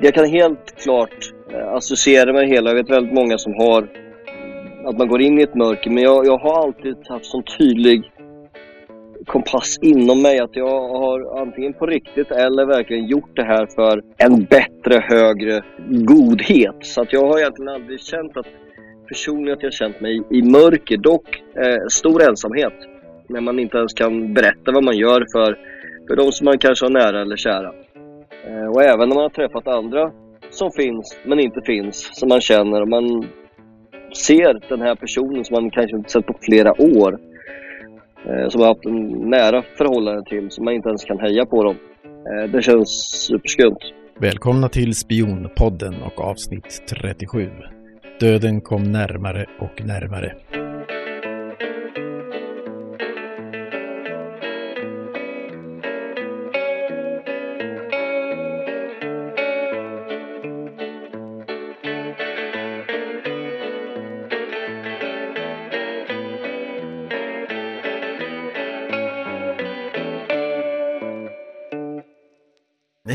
jag kan helt klart eh, associera med det hela. Jag vet väldigt många som har att man går in i ett mörker. Men jag, jag har alltid haft sån tydlig kompass inom mig att jag har antingen på riktigt eller verkligen gjort det här för en bättre, högre godhet. Så att jag har egentligen aldrig känt att personligen att jag känt mig i mörker. Dock eh, stor ensamhet. När man inte ens kan berätta vad man gör för, för de som man kanske har nära eller kära. Eh, och även när man har träffat andra som finns men inte finns, som man känner. Och man ser den här personen som man kanske inte sett på flera år. Som som har haft en nära förhållande till, som man inte ens kan heja på dem. Eh, det känns superskumt. Välkomna till Spionpodden och avsnitt 37. Döden kom närmare och närmare.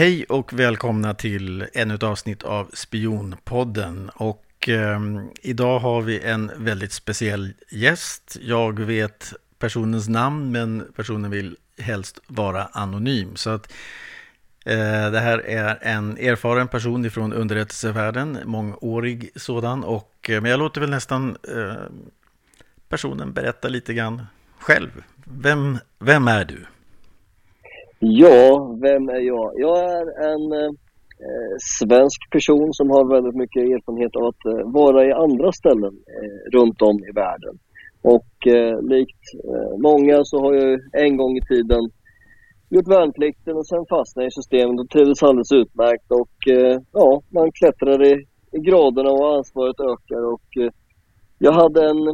Hej och välkomna till ännu ett avsnitt av Spionpodden. Och eh, idag har vi en väldigt speciell gäst. Jag vet personens namn men personen vill helst vara anonym. Så att eh, det här är en erfaren person ifrån underrättelsevärlden, mångårig sådan. Och, eh, men jag låter väl nästan eh, personen berätta lite grann själv. Vem, vem är du? Ja, vem är jag? Jag är en eh, svensk person som har väldigt mycket erfarenhet av att eh, vara i andra ställen eh, runt om i världen. Och eh, likt eh, många så har jag en gång i tiden gjort värnplikten och sen fastnade i systemet och trivdes alldeles utmärkt. Och eh, ja, man klättrar i, i graderna och ansvaret ökar. Och eh, jag hade en,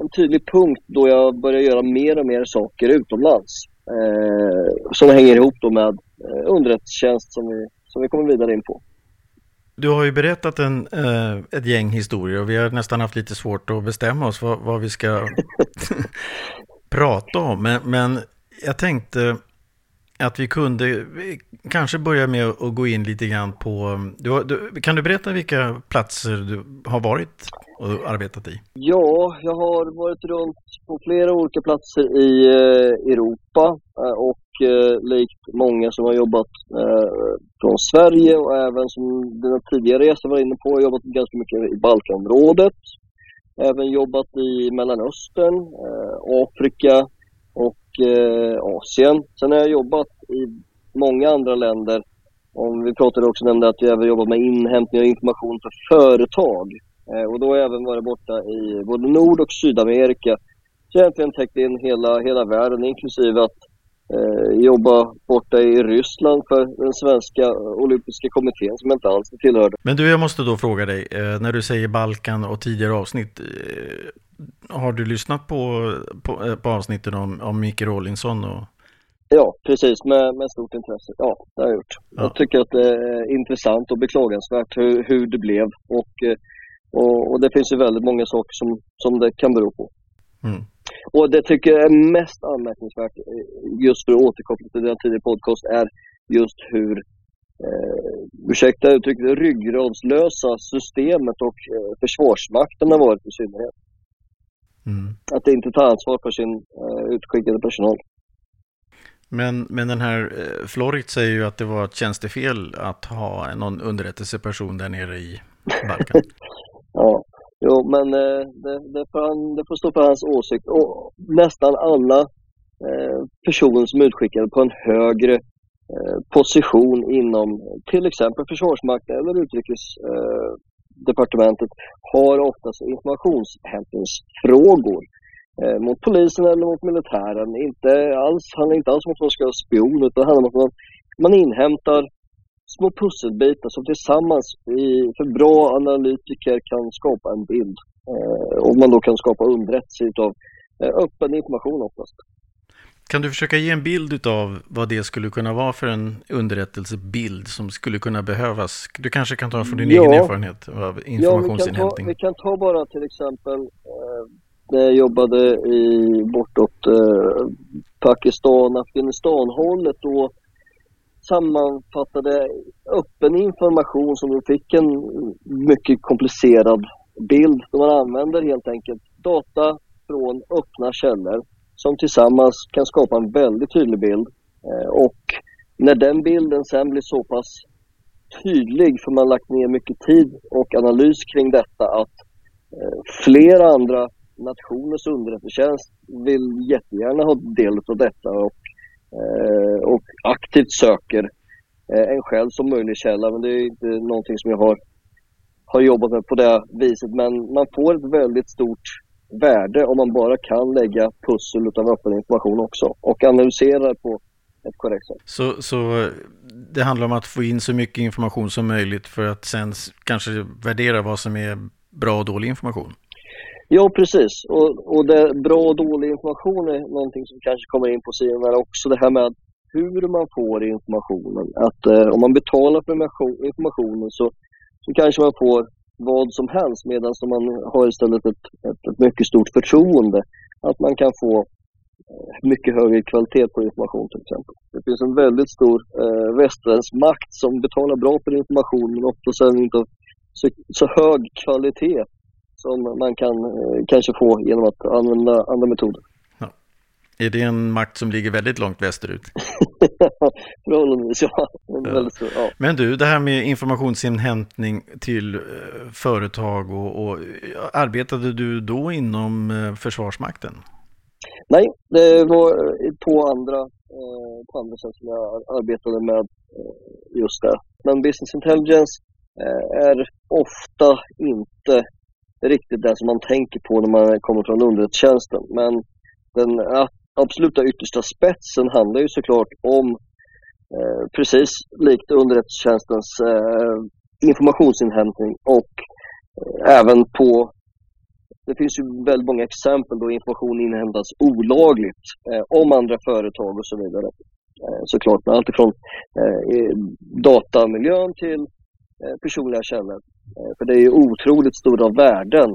en tydlig punkt då jag började göra mer och mer saker utomlands eh, som hänger ihop då med eh, underrättelsetjänst som vi, som vi kommer vidare in på. Du har ju berättat en, eh, ett gäng historier och vi har nästan haft lite svårt att bestämma oss vad, vad vi ska prata om. Men, men jag tänkte att vi kunde kanske börja med att gå in lite grann på... Du, du, kan du berätta vilka platser du har varit och arbetat i? Ja, jag har varit runt på flera olika platser i eh, Europa eh, och eh, likt många som har jobbat från Sverige och även som dina tidigare gäster var inne på, har jobbat ganska mycket i Balkanområdet. Även jobbat i Mellanöstern, Afrika och eh, Asien. Sen har jag jobbat i många andra länder. Om vi pratade också nämnde att jag även jobbat med inhämtning av information för företag. Eh, och då har jag även varit borta i både Nord och Sydamerika. Så jag har egentligen täckt in hela, hela världen, inklusive att eh, jobba borta i Ryssland för den svenska eh, olympiska kommittén som jag inte alls tillhörde. Men du, jag måste då fråga dig, eh, när du säger Balkan och tidigare avsnitt, eh, har du lyssnat på, på, eh, på avsnitten om, om Micke Rawlinson? Och... Ja, precis, med, med stort intresse. Ja, det har jag gjort. Ja. Jag tycker att det är intressant och beklagansvärt hur, hur det blev. Och eh, och, och, det finns ju väldigt många saker som, som det kan bero på. Mm. Och det tycker jag är mest anmärkningsvärt, eh, just för att återkoppla till den tidigare podcast, är just hur, eh, ursäkta uttrycket, ryggradslösa systemet och eh, Försvarsmakten har varit i synnerhet. Mm. Att inte tar ansvar för sin eh, utskickade personal. Men, men den här eh, Florit säger ju att det var ett tjänstefel att ha någon underrättelseperson där nere i Balkan. Ja, jo, men eh, det, det, får han, det får stå för hans åsikt. Och nästan alla eh, personer som är utskickade på en högre eh, position inom till exempel Försvarsmakten eller Utrikesdepartementet departementet har oftast informationshämtningsfrågor eh, mot polisen eller mot militären. Inte alls, handlar inte alls om att man ska vara spion utan det handlar om att man, man inhämtar små pusselbitar som tillsammans i, för bra analytiker kan skapa en bild. Eh, och man då kan skapa underrättelse av eh, öppen information oftast. Kan du försöka ge en bild av vad det skulle kunna vara för en underrättelsebild som skulle kunna behövas? Du kanske kan ta från din ja. egen erfarenhet av informationsinhämtning? Ja, vi kan ta, vi kan ta bara till exempel eh, när jag jobbade i bortåt eh, Pakistan, Afghanistan hållet då sammanfattade öppen information som fick en mycket komplicerad bild. Man använder helt enkelt data från öppna källor som tillsammans kan skapa en väldigt tydlig bild. Eh, och när den bilden sen blir så pass tydlig, för man lagt ner mycket tid och analys kring detta, att eh, flera andra nationers underrättelsetjänst vill jättegärna ha del av detta och, eh, och aktivt söker eh, en själv som möjlig källa. Men det är inte någonting som jag har, har jobbat med på det viset. Men man får ett väldigt stort värde om man bara kan lägga pussel av öppen information också och analysera på ett korrekt sätt. Så, så det handlar om att få in så mycket information som möjligt för att sen kanske värdera vad som är bra och dålig information? Ja, precis. Och, och det, bra och dålig information är någonting som kanske kommer in på sidan också. Det här med hur man får informationen. Att eh, om man betalar för informationen så, så kanske man får vad som helst medan man har istället ett, ett, ett, mycket stort förtroende. Att man kan få eh, mycket högre kvalitet på information till exempel. Det finns en väldigt stor eh, västerländsk makt som betalar bra för information men ofta sen inte så, så hög kvalitet som man kan eh, kanske få genom att använda andra metoder. Är det en makt som ligger väldigt långt västerut? Förhållandevis, ja. ja. ja. Men du, det här med informationsinhämtning till eh, företag och, och arbetade du då inom eh, Försvarsmakten? Nej, det var på andra, eh, på andra sätt som jag arbetade med just det. Men business intelligence är ofta inte riktigt det som man tänker på när man kommer från underrättelsetjänsten. Men den absoluta yttersta spetsen handlar ju såklart om, eh, precis likt underrättelsetjänstens eh, informationsinhämtning och eh, även på det finns ju väldigt många exempel då information inhämtas olagligt eh, om andra företag och så vidare. Eh, såklart med allt ifrån eh, datamiljön till eh, personliga källor. Eh, för det är ju otroligt stora värden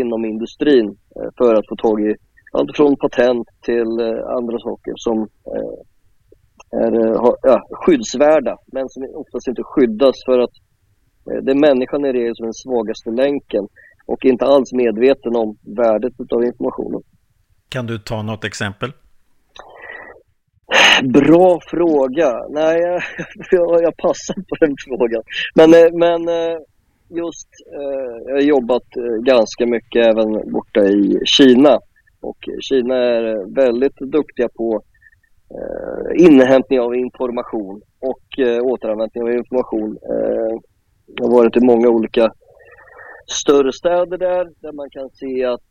inom industrin eh, för att få tag i allt från patent till eh, andra saker som eh, är eh, ja, skyddsvärda men som oftast inte skyddas för att det är människan i regel som är den svagaste länken och inte alls medveten om värdet av informationen. Kan du ta något exempel? Bra fråga. Nej, jag, jag passar på den frågan. Men, men just, jag har jobbat ganska mycket även borta i Kina och Kina är väldigt duktiga på eh, inhämtning av information och eh, återanvändning av information. Eh, jag har varit i många olika större städer där, där man kan se att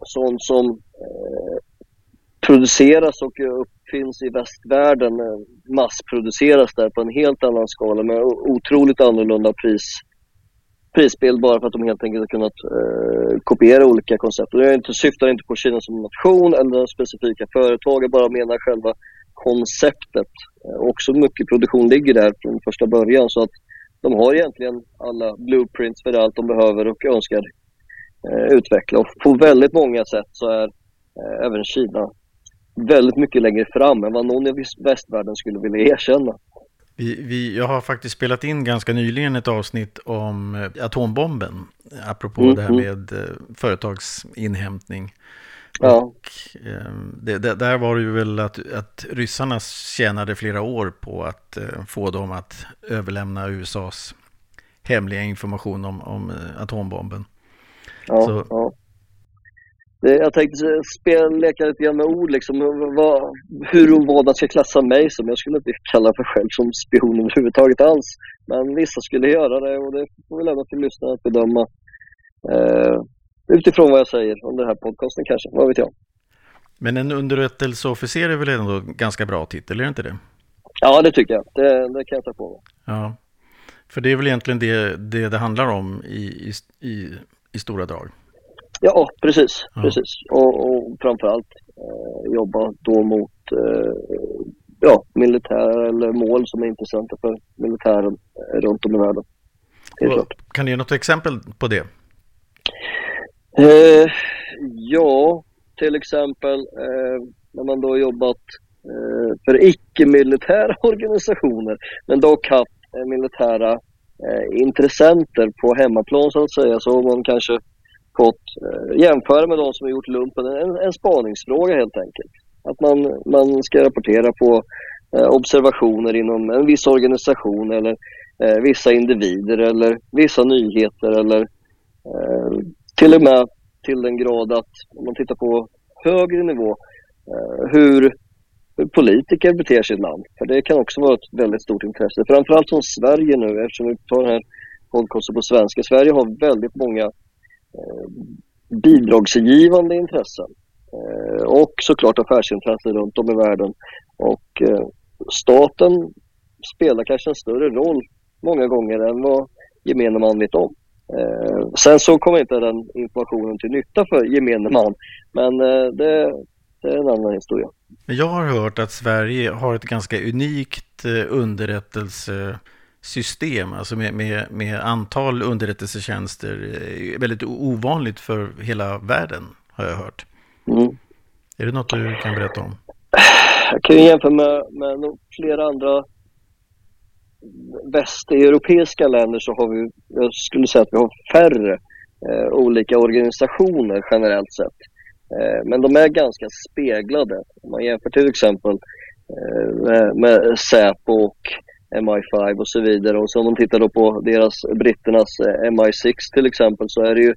sånt som eh, produceras och uppfinns i västvärlden eh, massproduceras där på en helt annan skala med otroligt annorlunda pris prisbild bara för att de helt enkelt har kunnat eh, kopiera olika koncept. Och jag inte, syftar inte på Kina som nation eller specifika företag, jag bara menar själva konceptet. Eh, också mycket produktion ligger där från första början så att de har egentligen alla blueprints för allt de behöver och önskar eh, utveckla. Och på väldigt många sätt så är eh, även Kina väldigt mycket längre fram än vad någon i västvärlden skulle vilja erkänna. Vi, vi, jag har faktiskt spelat in ganska nyligen ett avsnitt om eh, atombomben. Apropå mm, det här mm. med mm. företagsinhämtning. Ja. Och, eh, det, det, där var det ju väl att, att ryssarna tjänade flera år på att få dem att överlämna USAs hemliga information om, om atombomben. Ja, Så, ja jag tänkte spela, leka lite grann med ord, liksom, vad, hur och vad man ska klassa mig som. Jag skulle inte kalla mig själv som spion överhuvudtaget alls. Men vissa skulle göra det och det får vi lämna till lyssnarna att bedöma. Eh, utifrån vad jag säger om den här podcasten kanske, vad vet jag. Men en underrättelseofficer är väl ändå ganska bra titel, är det inte det? Ja, det tycker jag. Det, det kan jag ta på mig. Ja, för det är väl egentligen det det, det handlar om i, i, i stora drag. Ja, precis. Ja. precis. Och, och framförallt eh, jobba då mot eh, ja, militär eller mål som är intressanta för militären eh, runt om i världen. Kan du ge något exempel på det? Eh, ja, till exempel eh, när man då jobbat eh, för icke-militära organisationer, men dock haft eh, militära eh, intressenter på hemmaplan så att säga, så har man kanske fått eh, jämföra med de som har gjort lumpen, en, en spaningsfråga helt enkelt. Att man, man ska rapportera på eh, observationer inom en viss organisation eller eh, vissa individer eller vissa nyheter eller eh, till och med till den grad att om man tittar på högre nivå eh, hur, hur politiker beter sig i land. För det kan också vara ett väldigt stort intresse. Framförallt som Sverige nu eftersom vi tar den här podcasten på svenska. Sverige har väldigt många Eh, bidragsgivande intressen. Eh, och såklart affärsintressen runt om i världen. Och eh, staten spelar kanske en större roll många gånger än vad gemene man vet om. Sen så kommer inte den informationen till nytta för gemene man, men det, det, är en annan historia. Jag har hört att Sverige har ett ganska unikt underrättelse underrättelsesystem, alltså med, med, med antal underrättelsetjänster. Eh, väldigt ovanligt för hela världen, har jag hört. Mm. Är det något du kan berätta om? Jag kan ju jämföra med, med flera andra västeuropeiska länder så har vi, jag skulle säga att vi har färre eh, olika organisationer generellt sett. Eh, men de är ganska speglade. Om man jämför till exempel eh, med, med Säpo och MI5 och så vidare. Och så om man tittar då på deras, britternas eh, MI6 till exempel så är det ju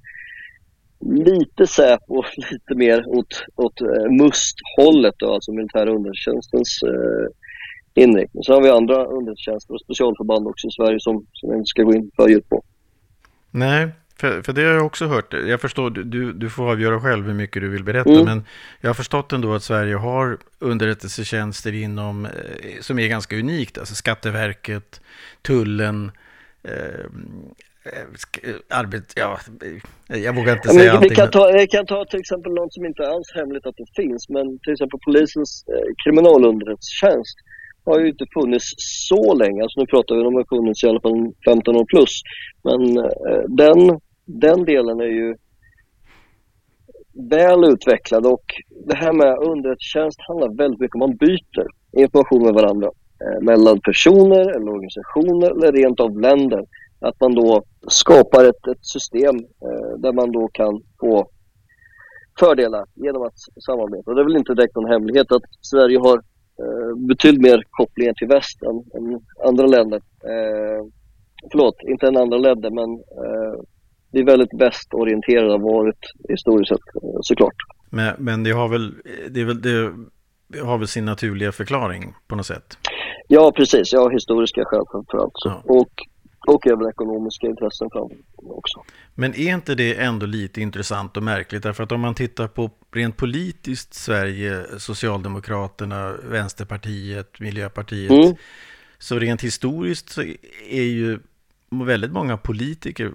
lite Säpo, lite mer åt, åt eh, MUST-hållet då, alltså militära undertjänstens eh, inriktning. Sen har vi andra underrättelsetjänster och specialförband också i Sverige som, som jag inte ska gå in för djupt på. Nej, för, för det har jag också hört. Jag förstår, du, du får avgöra själv hur mycket du vill berätta, mm. men jag har förstått ändå att Sverige har underrättelsetjänster inom, eh, som är ganska unikt, alltså Skatteverket, Tullen, eh, eh arbet, ja, jag vågar inte säga allting. Vi kan, ta, vi kan ta till exempel något som inte är alls hemligt att det finns, men till exempel polisens eh, kriminalunderrättelsetjänst har ju inte funnits så länge. Alltså nu pratar vi om att har funnits i alla fall 15 år plus. Men eh, den, den delen är ju väl utvecklad och det här med underrättelsetjänst handlar väldigt mycket om att man byter information med varandra. Eh, mellan personer eller organisationer eller rent av länder. Att man då skapar ett, ett system eh, där man då kan få fördelar genom att samarbeta. Och det är väl inte direkt någon hemlighet att Sverige har eh, betydligt mer kopplingar till väst än, än andra länder. Eh, förlåt, inte än andra länder men eh, vi är väldigt västorienterade har varit historiskt sett eh, såklart. Men, men det har väl, det, väl det har väl sin naturliga förklaring på något sätt? Ja, precis. Ja, historiska skäl framförallt. Ja. Och och även ekonomiska intressen fram också. Men är inte det ändå lite intressant och märkligt? Därför att om man tittar på rent politiskt Sverige, Socialdemokraterna, Vänsterpartiet, Miljöpartiet. Mm. Så rent historiskt så är ju väldigt många politiker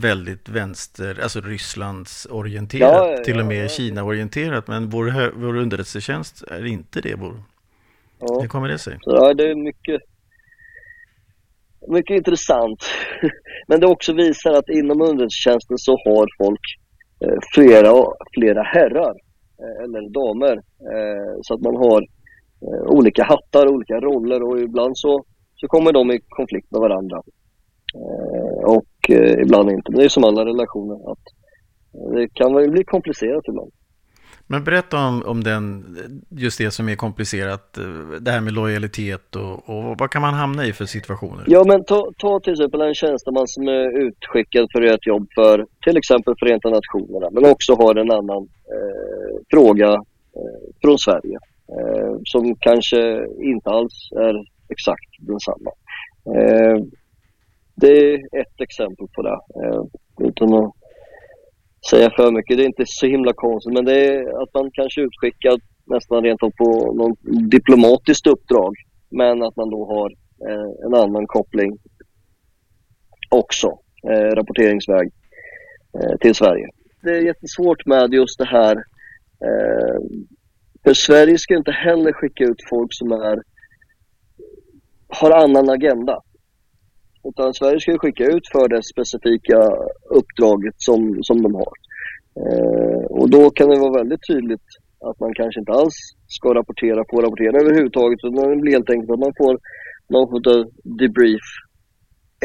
väldigt vänster, alltså Rysslands orienterat, ja, ja, till och med ja, Kina-orienterat. Men vår, vår underrättelsetjänst är inte det. Vår. Ja. Hur kommer det sig? Ja, det är mycket mycket intressant. Men det också visar att inom underrättelsetjänsten så har folk eh, flera, flera herrar eh, eller damer. Eh, så att man har olika hattar, olika roller och ibland så, så kommer de i konflikt med varandra. Eh, och eh, ibland inte. Men det är som alla relationer att det kan väl bli komplicerat ibland. Men berätta om, om den, just det som är komplicerat, det här med lojalitet och, och vad kan man hamna i för situationer? Ja men ta, ta till exempel en tjänsteman som är utskickad för att göra ett jobb för till exempel Förenta Nationerna men också har en annan eh, fråga eh, från Sverige eh, som kanske inte alls är exakt densamma. Eh, det är ett exempel på det. Eh, utan att säga för mycket. Det är inte så himla konstigt, men det är att man kanske är utskickad nästan rent av på något diplomatiskt uppdrag. Men att man då har eh, en annan koppling också, eh, rapporteringsväg eh, till Sverige. Det är jättesvårt med just det här. Eh, för Sverige ska inte heller skicka ut folk som är, har annan agenda. Utan Sverige ska skicka ut för det specifika uppdraget som, som de har. Eh, och då kan det vara väldigt tydligt att man kanske inte alls ska rapportera på rapportera överhuvudtaget. Utan det blir helt enkelt att man får någon form av debrief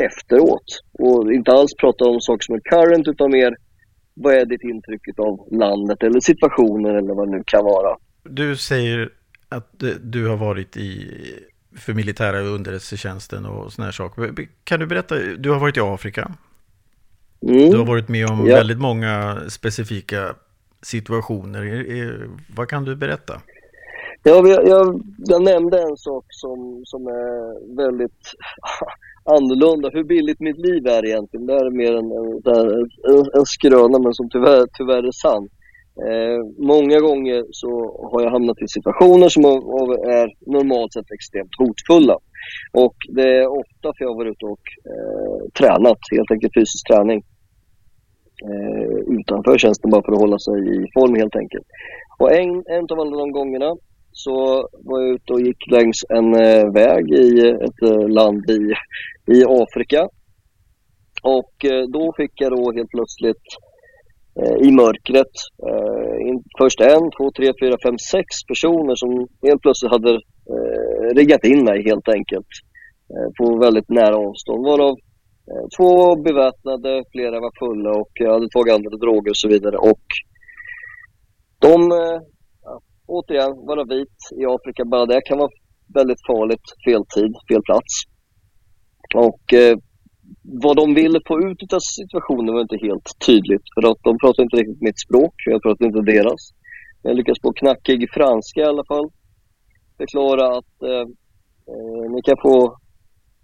efteråt. Och inte alls prata om saker som är current utan mer vad är ditt intryck av landet eller situationen eller vad det nu kan vara. Du säger att du har varit i för militära underrättelsetjänsten och sådana här saker. Kan du berätta, du har varit i Afrika. Mm. Du har varit med om ja. väldigt många specifika situationer. Vad kan du berätta? Ja, jag, jag, jag, nämnde en sak som, som är väldigt annorlunda. Hur billigt mitt liv är egentligen. Det är mer en, en, en skröna men som tyvärr, tyvärr är sann. Eh, många gånger så har jag hamnat i situationer som är normalt sett extremt hotfulla. Och det är ofta för jag har varit ute och eh, tränat, helt enkelt fysisk träning. Eh, utanför tjänsten bara för att hålla sig i form helt enkelt. Och en, en av alla de gångerna så var jag ute och gick längs en eh, väg i ett eh, land i, i Afrika. Och eh, då fick jag då helt plötsligt Eh, Eh, i mörkret. Eh, först en, två, tre, fyra, fem, sex personer som helt plötsligt hade eh, riggat in mig helt enkelt. Eh, på väldigt nära avstånd. Varav eh, två var beväpnade, flera var fulla och jag hade tagit andra droger och så vidare. Och de, ja, återigen, vara vit i Afrika, bara det kan vara väldigt farligt. Fel tid, fel plats. Och vad de ville få ut av situationen var inte helt tydligt. För att de pratade inte riktigt mitt språk. Jag pratade inte deras. Jag lyckades på knackig franska i alla fall förklara att eh, eh, ni kan få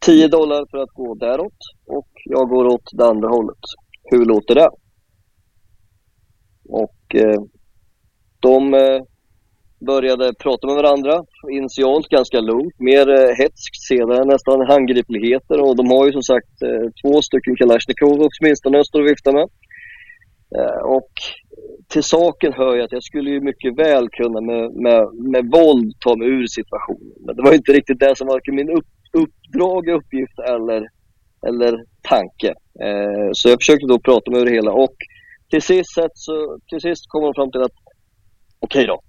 10 dollar för att gå däråt och jag går åt det andra hållet. Hur låter det? Och eh, de eh, började prata med varandra. Initialt ganska lugnt, mer eh, hetskt, senare nästan handgripligheter. Och de har ju som sagt eh, två stycken Kalashnikov åtminstone står och viftar med. Eh, och till saken hör jag att jag skulle ju mycket väl kunna med, med, med våld ta mig ur situationen. Men det var inte riktigt det som var min upp, uppdrag, uppgift eller, eller tanke. Eh, så jag försökte då prata mig ur det hela och till sist, så, till sist kom de fram till att okej okay då,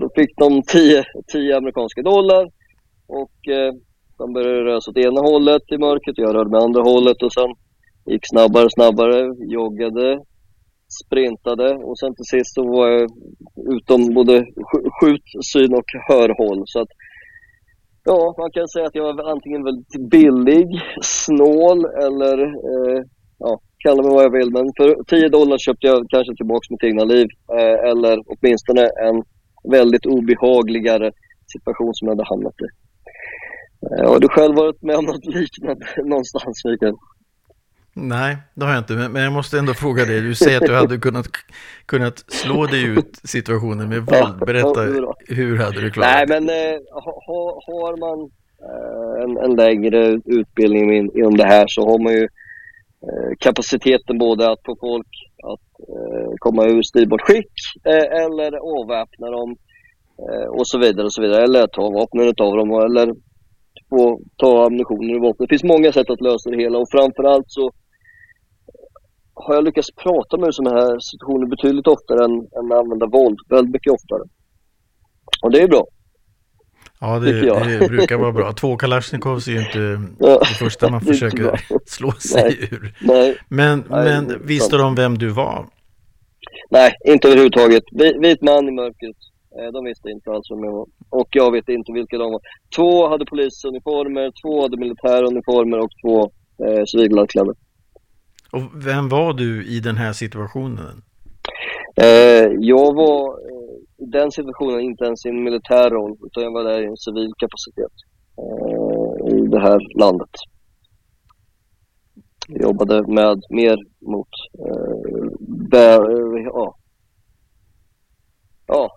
då fick de 10, 10 amerikanska dollar och eh, de började röra sig åt ena hållet i mörkret, och jag rörde mig andra hållet och sen gick snabbare och snabbare, joggade, sprintade och sen till sist så var jag utom både skjut, syn och hörhåll. Så att, ja, man kan säga att jag var antingen väldigt billig, snål eller eh, ja, kalla mig vad jag vill. Men för 10 dollar köpte jag kanske tillbaka mitt egna liv eh, eller åtminstone en väldigt obehagligare situation som jag hade hamnat i. Eh, har du själv varit med om något liknande någonstans, Mikael? Nej, det har jag inte, men jag måste ändå fråga dig. Du säger att du hade kunnat, kunnat slå dig ut situationen med våld. Berätta, hur hade du klarat Nej, men eh, ha, har man eh, en, en, längre utbildning inom det här så har man ju kapaciteten både att få folk att eh, komma ur styrbart skick eh, eller avväpna dem eh, och så vidare och så vidare. Eller ta vapnen av dem eller få ta ammunitionen ur vapnet. Det finns många sätt att lösa det hela och framförallt så har jag lyckats prata med sådana här situationer betydligt oftare än, än att använda våld. Väldigt mycket oftare. Och det är bra. Ja, det, det, brukar vara bra. Två Kalashnikovs är ju inte ja, det första man försöker slå sig nej, ur. Nej, men nej, men visste de vem du var? Nej, inte överhuvudtaget. Vit man i mörkret. Eh, de visste inte alls vem jag var. Och jag vet inte vilka de var. Två hade polisuniformer, två hade militäruniformer och två eh, civilklädda. Och vem var du i den här situationen? Eh, jag var i den situationen inte ens i en militär roll, utan jag var där i en civil kapacitet eh, i det här landet. Jag jobbade med mer mot eh, bär, ja, ja,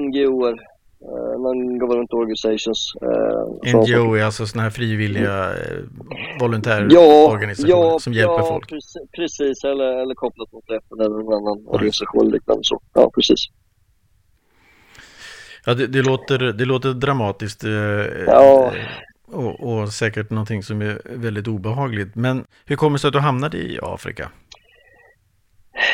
NGOer, uh, Non-Government Organizations. Uh, NGO är alltså sådana här frivilliga uh, volontärorganisationer ja, som hjälper ja, folk? Precis, precis, eller, eller kopplat mot FN eller någon annan organisation liknande så. Ja, precis. Ja, det, det, låter, det låter dramatiskt. Eh, ja. Och, och, säkert någonting som är väldigt obehagligt. Men hur kommer det sig att du hamnade i Afrika?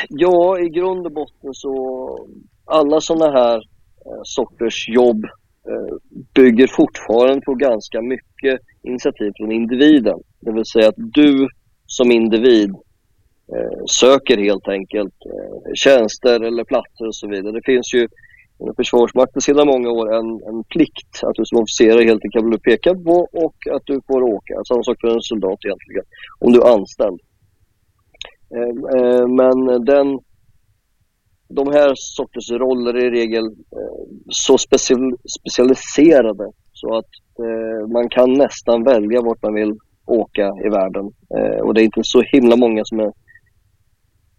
Ja, i grund och botten så alla sådana här eh, sorters jobb eh, bygger fortfarande på ganska mycket initiativ från individen. Det vill säga att du som individ eh, söker helt enkelt eh, tjänster eller platser och så vidare. Det finns ju Försvarsmakten sedan många år en, en plikt att du som officerare helt enkelt blir pekad på och att du får åka. Samma sak för en soldat egentligen, om du är anställd. Ehm, eh, men den, de här sorters roller är i regel eh, så specialiserade så att eh, man kan nästan välja vart man vill åka i världen. Och det är inte så himla många som är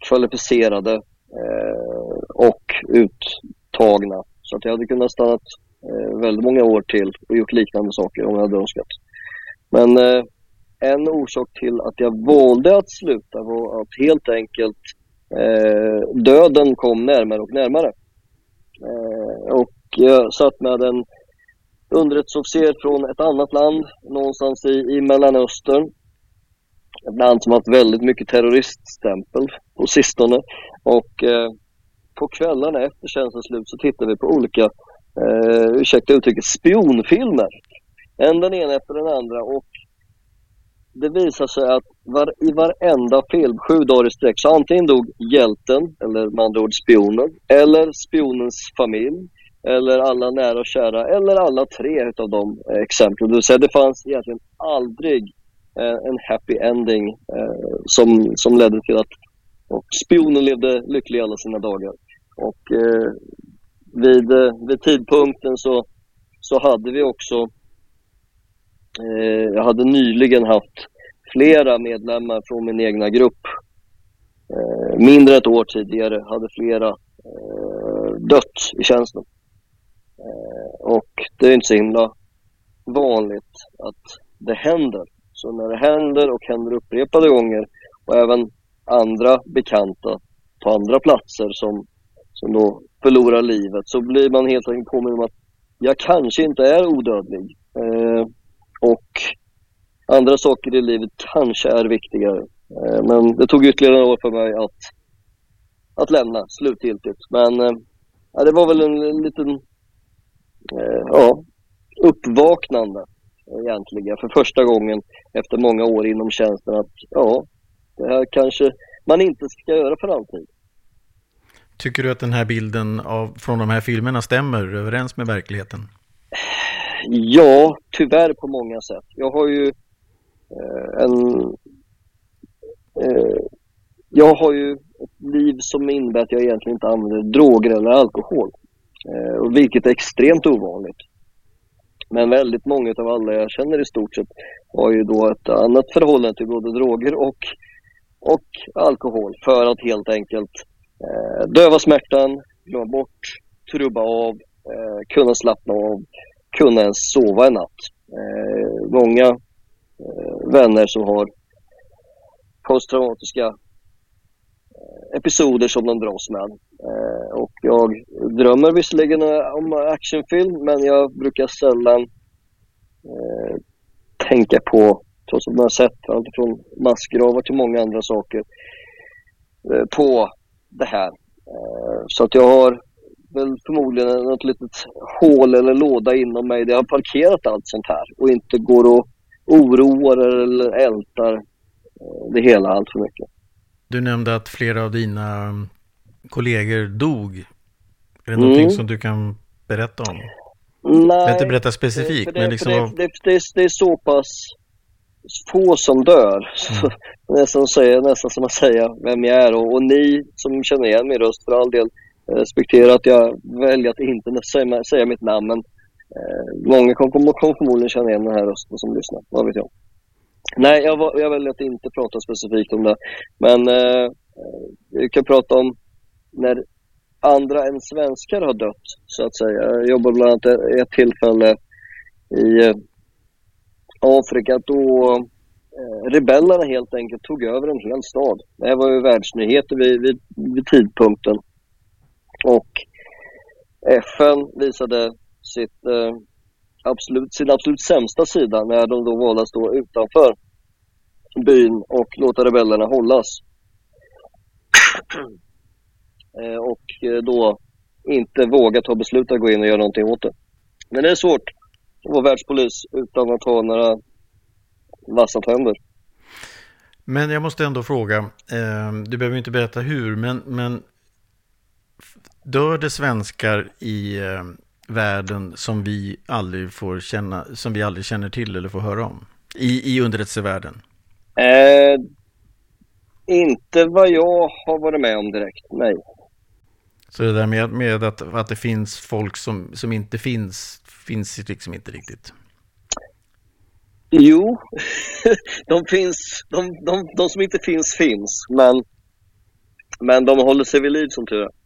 kvalificerade och ut tagna. Så att jag hade kunnat stanna eh, väldigt många år till och gjort liknande saker om jag hade önskat. Men eh, en orsak till att jag valde att sluta var att helt enkelt eh, döden kom närmare och närmare. Eh, och jag satt med en underrättelseofficer från ett annat land någonstans i, i Mellanöstern. Ett land som haft väldigt mycket terroriststämpel på sistone. Och eh, på kvällarna efter tjänstens slut så tittade vi på olika, eh, ursäkta uttrycket, spionfilmer. En den ena efter den andra och det visar sig att var, i varenda film, sju dagar i sträck, så antingen dog hjälten, eller med andra ord spionen, eller spionens familj, eller alla nära och kära, eller alla tre utav de eh, exemplen. Det vill säga, det fanns egentligen aldrig eh, en happy ending eh, som, som ledde till att och spionen levde lycklig alla sina dagar. Och eh, vid, eh, vid tidpunkten så, så hade vi också Eh, jag hade nyligen haft flera medlemmar från min egna grupp. Eh, mindre ett år tidigare hade flera eh, dött i tjänsten. Eh, och det är inte så himla vanligt att det händer. Så när det händer och händer upprepade gånger och även andra bekanta på andra platser som, som då förlorar livet så blir man helt enkelt påminn om att jag kanske inte är odödlig. Eh, och andra saker i livet kanske är viktigare. Eh, men det tog ytterligare några år för mig att, att lämna slutgiltigt. Men eh, det var väl en, en liten eh, ja, uppvaknande egentligen för första gången efter många år inom tjänsten att ja, det här kanske man inte ska göra för alltid. Tycker du att den här bilden av, från de här filmerna stämmer överens med verkligheten? Ja, tyvärr på många sätt. Jag har ju eh, en... Eh, jag har ju ett liv som innebär att jag egentligen inte använder droger eller alkohol. Eh, vilket är extremt ovanligt. Men väldigt många av alla jag känner i stort sett har ju då ett annat förhållande till både droger och, och alkohol för att helt enkelt eh, döva smärtan, glömma bort, trubba av, eh, kunna slappna av kunna ens sova en natt. Eh, många eh, vänner som har posttraumatiska eh, episoder som de dras med. Eh, och jag drömmer visserligen eh, om actionfilm men jag brukar sällan eh, tänka på, trots att man har sett allt från massgravar till många andra saker, eh, på det här. så att jag har väl förmodligen något litet hål eller låda inom mig där jag har parkerat allt sånt här och inte går och oroar eller ältar eh, det hela allt för mycket. Du nämnde att flera av dina mm, kollegor dog. Är det mm. någonting som du kan berätta om? Nej. Jag inte berätta specifikt, det, men liksom... Det, det, det, är så pass få som dör. Mm. nästan, säga, nästan som att säga vem jag är. Och, och ni som känner igen min röst för all del respektera att jag väljer att inte säga, säga mitt namn. Men eh, många kommer kom förmodligen känna igen den här rösten som lyssnar. Vad vet jag. Nej, jag, jag väljer att inte prata specifikt om det. Men eh, vi kan prata om när andra än svenskar har dött, så att säga. Jag jobbade bland annat ett tillfälle i Afrika då eh, rebellerna helt enkelt tog över en hel stad. Det här var ju världsnyheter vid, vid, vid tidpunkten. Och FN visade sitt, eh, absolut, sin absolut sämsta sida när de då valde att stå utanför byn och låta rebellerna hållas. eh, och eh, då inte våga ta beslut att gå in och göra någonting åt det. Men det är svårt att vara världspolis utan att ha några vassa tänder. Men jag måste ändå fråga, eh, du behöver inte berätta hur, men, men dör det svenskar i eh, världen som vi aldrig får känna, som vi aldrig känner till eller får höra om? I, i underrättelsevärlden? Eh, inte vad jag har varit med om direkt, nej. Så det där med, med att, att det finns folk som, som inte finns, finns liksom inte riktigt? Jo, de finns, de, de, de som inte finns finns, men, men de håller sig vid liv som tur är.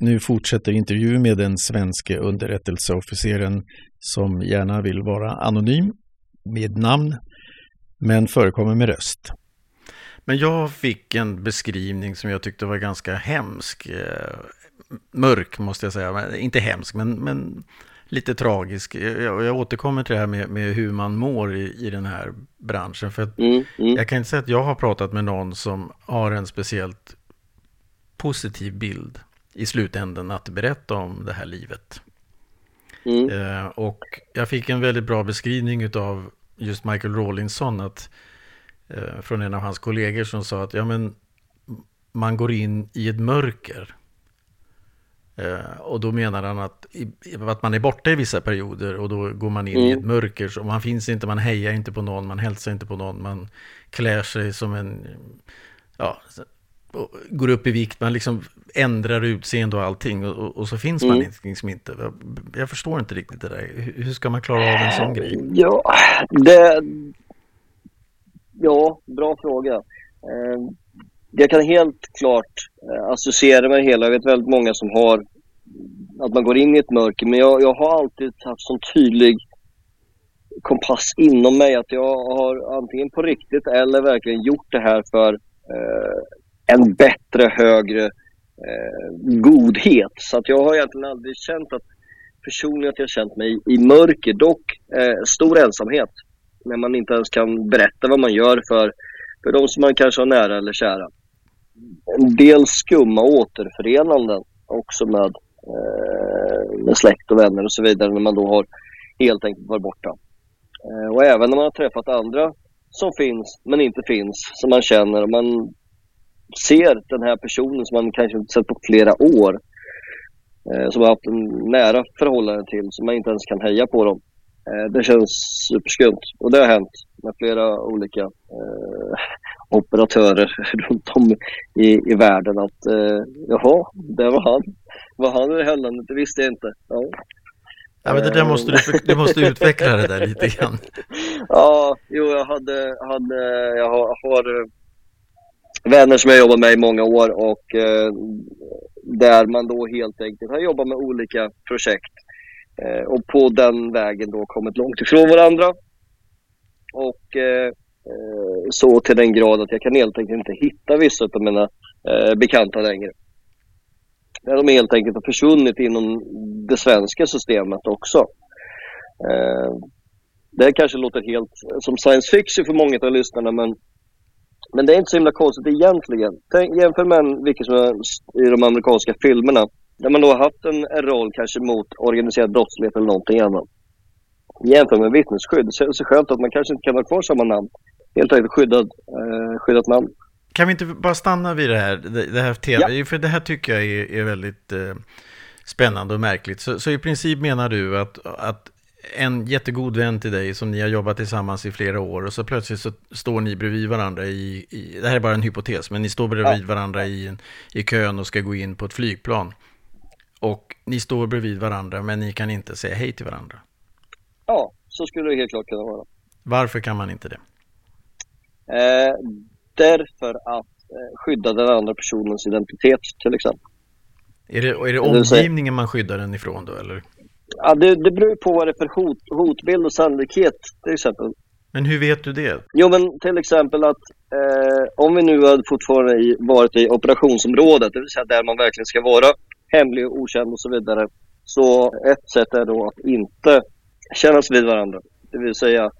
Nu fortsätter intervjun med den svenske underrättelseofficeren som gärna vill vara anonym med namn men förekommer med röst. Men jag fick en beskrivning som jag tyckte var ganska hemsk. Eh, mörk måste jag säga, inte hemsk men, men lite tragisk. Jag, jag återkommer till det här med, med hur man mår i, i den här branschen. För mm, mm. Jag kan inte säga att jag har pratat med någon som har en speciellt positiv bild i slutändan att berätta om det här livet. Mm. Eh, och jag fick en väldigt bra beskrivning av just Michael Rawlinson att, eh, från en av hans kollegor som sa att ja, men, man går in i ett mörker. Eh, och då menar han att, att man är borta i vissa perioder och då går man in mm. i ett mörker. Så man finns inte, man hejar inte på någon, man hälsar inte på någon, man klär sig som en ja, går upp i vikt, man liksom ändrar utseende och allting och, och så finns man mm. liksom inte. Jag, jag, förstår inte riktigt det där. Hur, hur ska man klara av en sån grej? Ja, det... Ja, bra fråga. Eh, jag kan helt klart eh, associera med det hela. Jag vet väldigt många som har att man går in i ett mörker. Men jag, jag har alltid haft sån tydlig kompass inom mig att jag har antingen på riktigt eller verkligen gjort det här för eh, en bättre, högre eh, godhet. Så att jag har egentligen aldrig känt att personligen att jag känt mig i mörker. Dock eh, stor ensamhet. När man inte ens kan berätta vad man gör för, för de som man kanske har nära eller kära. En del skumma återförenanden också med, eh, med släkt och vänner och så vidare när man då har helt enkelt varit borta. Eh, och även när man har träffat andra som finns men inte finns, som man känner. Man ser den här personen som man kanske inte sett på flera år, eh, som har haft en nära förhållande till, som man inte ens kan heja på dem. Eh, det känns superskumt och det har hänt med flera olika eh, operatörer runt om i, i världen att eh, jaha, det var han. Var han i det här landet? Det visste jag inte. Ja. Ja, men det där måste du, du måste utveckla det där lite grann. ja, jo, jag hade, hade jag har, har vänner som jag jobbat med i många år och eh, där man då helt enkelt har jobbat med olika projekt eh, och på den vägen då kommit långt ifrån varandra. Och eh, eh, så till den grad att jag kan helt enkelt inte hitta vissa av mina eh, bekanta längre. Där de helt enkelt har försvunnit inom det svenska systemet också. Eh, det kanske låter helt eh, som science fiction för många av lyssnarna men men det är inte så himla konstigt egentligen. Tänk, jämför med vilket som är i de amerikanska filmerna. Där man då har haft en, en roll kanske mot organiserad brottslighet eller någonting annat. Jämför med vittnesskydd. Det är så skönt att man kanske inte kan ha kvar samma namn. Helt enkelt skyddad, eh, skyddat namn. Kan vi inte bara stanna vid det här, det här tv? Ja. För det här tycker jag är, är väldigt eh, spännande och märkligt. Så, så, i princip menar du att, att en jättegod vän till dig som ni har jobbat tillsammans i flera år och så plötsligt så står ni bredvid varandra i, i det här är bara en hypotes, men ni står bredvid ja. varandra i, i kön och ska gå in på ett flygplan. Och ni står bredvid varandra men ni kan inte säga hej till varandra. Ja, så skulle det helt klart kunna vara. Varför kan man inte det? Eh, därför att eh, skydda den andra personens identitet till exempel. Är det, är det omgivningen man skyddar den ifrån då eller? Ja, det, det beror på vad det är för hot, hotbild och sannolikhet till exempel. Men hur vet du det? Jo, men till exempel att eh, om vi nu hade fortfarande i, varit i operationsområdet, det vill säga där man verkligen ska vara hemlig och okänd och så vidare. Så ett sätt är då att inte kännas vid varandra. Det vill säga,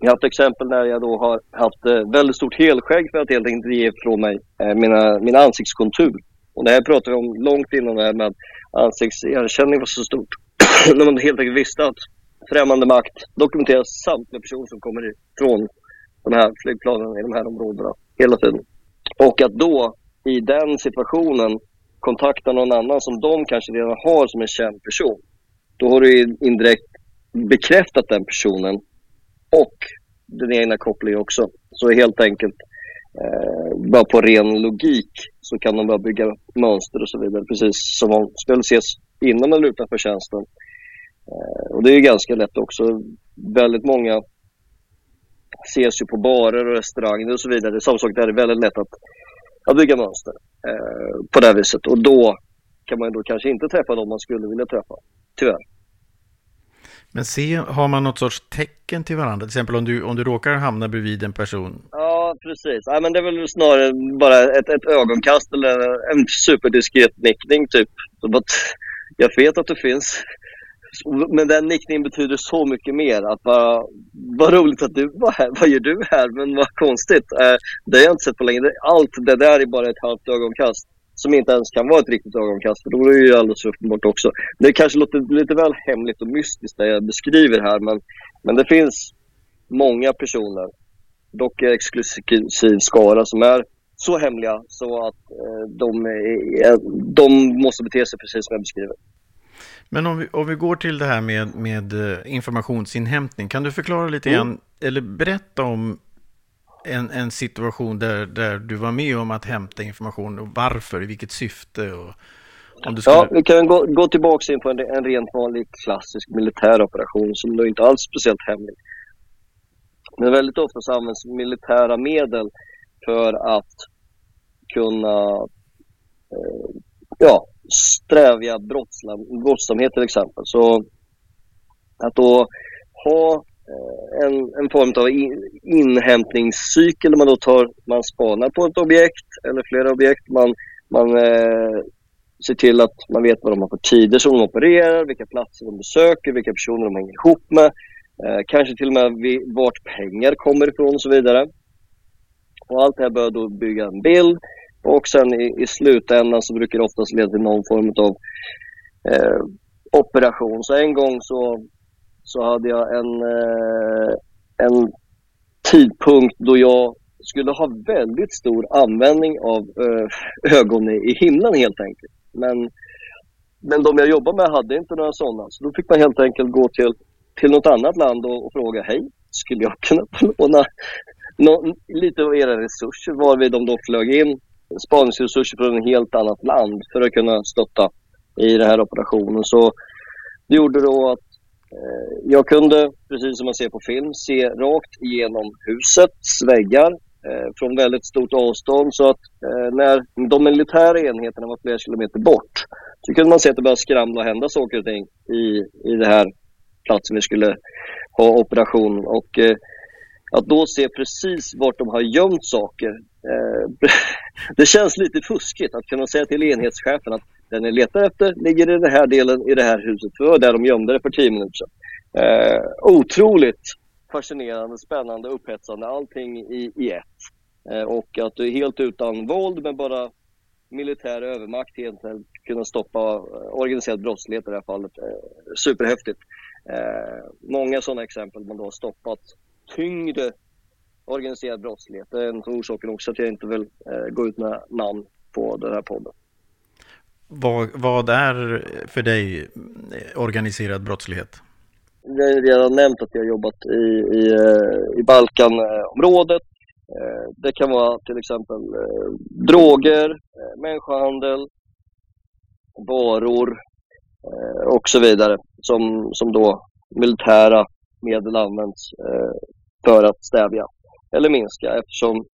jag har haft exempel när jag då har haft eh, väldigt stort helskägg för att helt enkelt ge ifrån mig eh, mina, min ansiktskontur. Och det här pratar vi om långt innan det här med ansiktsigenkänning var så stort. när man helt enkelt visste att främmande makt dokumenterar samtliga personer som kommer ifrån de här flygplanen i de här områdena hela tiden. Och att då i den situationen kontakta någon annan som de kanske redan har som en känd person. Då har du indirekt bekräftat den personen och den egna kopplingen också. Så helt enkelt, eh, bara på ren logik så kan de bara bygga mönster och så vidare. Precis som om skulle ses inom eller utanför tjänsten. Eh, och det är ju ganska lätt också. Väldigt många ses ju på barer och restauranger och så vidare. Samma sak där, det är väldigt lätt att, att bygga mönster eh, på det här viset. Och då kan man då kanske inte träffa dem man skulle vilja träffa, tyvärr. Men se, har man något sorts tecken till varandra? Till exempel om du, om du råkar hamna bredvid en person? Ja, precis. Ja, men det är väl snarare bara ett, ett ögonkast eller en superdiskret nickning typ. Så att jag vet att du finns. Men den nickningen betyder så mycket mer. Att bara, vad roligt att du var här. Vad gör du här? Men vad konstigt. Eh, det har jag inte sett på länge. Allt det där är bara ett halvt ögonkast. Som inte ens kan vara ett riktigt ögonkast. För då är det ju alldeles uppenbart också. Det kanske låter lite väl hemligt och mystiskt det jag beskriver här. Men, men det finns många personer, dock exklusiv skara, som är så hemliga så att eh, de, är, de måste bete sig precis som jag beskriver. Men om vi, om vi går till det här med, med eh, informationsinhämtning, kan du förklara lite mm. grann, eller berätta om en, en situation där, där du var med om att hämta information och varför, i vilket syfte? Och, om du skulle... Ja, vi kan gå, gå tillbaka in på en, en rent vanlig klassisk militär operation som då inte alls är speciellt hemlig. Men väldigt ofta så används militära medel för att kunna eh, ja, strävja brottslighet till exempel. Så att då ha eh, en, en form av inhämtningscykel där man då tar, man spanar på ett objekt eller flera objekt. Man, man eh, ser till att man vet vad de har för tider som de opererar, vilka platser de besöker, vilka personer de hänger ihop med. Eh, kanske till och med vart pengar kommer ifrån och så vidare. Och allt det här bör då bygga en bild och sen i, i slutändan så brukar det oftast leda till någon form av eh, operation. Så en gång så, så hade jag en, eh, en tidpunkt då jag skulle ha väldigt stor användning av eh, ögon i, i himlen helt enkelt. Men, men de jag jobbade med hade inte några sådana. Så då fick man helt enkelt gå till, till något annat land och, och fråga hej, skulle jag kunna få låna nå, lite av era resurser? Varvid de då flög in spaningsresurser från ett helt annat land för att kunna stötta i den här operationen. Så det gjorde då att eh, jag kunde, precis som man ser på film, se rakt igenom husets väggar eh, från väldigt stort avstånd. Så att eh, när de militära enheterna var flera kilometer bort så kunde man se att det började skramla och hända saker och ting i, i den här platsen vi skulle ha operation. Och eh, att då se precis vart de har gömt saker. Eh, det känns lite fuskigt att kunna säga till enhetschefen att den ni letar efter ligger i den här delen i det här huset. För det var där de gömde det för tio minuter sedan. Eh, otroligt fascinerande, spännande, upphetsande. Allting i, i ett. Eh, och att du är helt utan våld med bara militär övermakt egentligen kunna stoppa eh, organiserad brottslighet i det här fallet. Eh, superhäftigt. Eh, många sådana exempel man då har stoppat tyngre organiserad brottslighet. Det är en av orsakerna också att jag inte vill eh, gå ut med namn på den här podden. Vad, vad är för dig eh, organiserad brottslighet? Jag har redan nämnt att jag har jobbat i, i, eh, i Balkanområdet. Eh, det kan vara till exempel droger, människohandel, varor och så vidare som, som då militära medel används för att stävja eller minska eftersom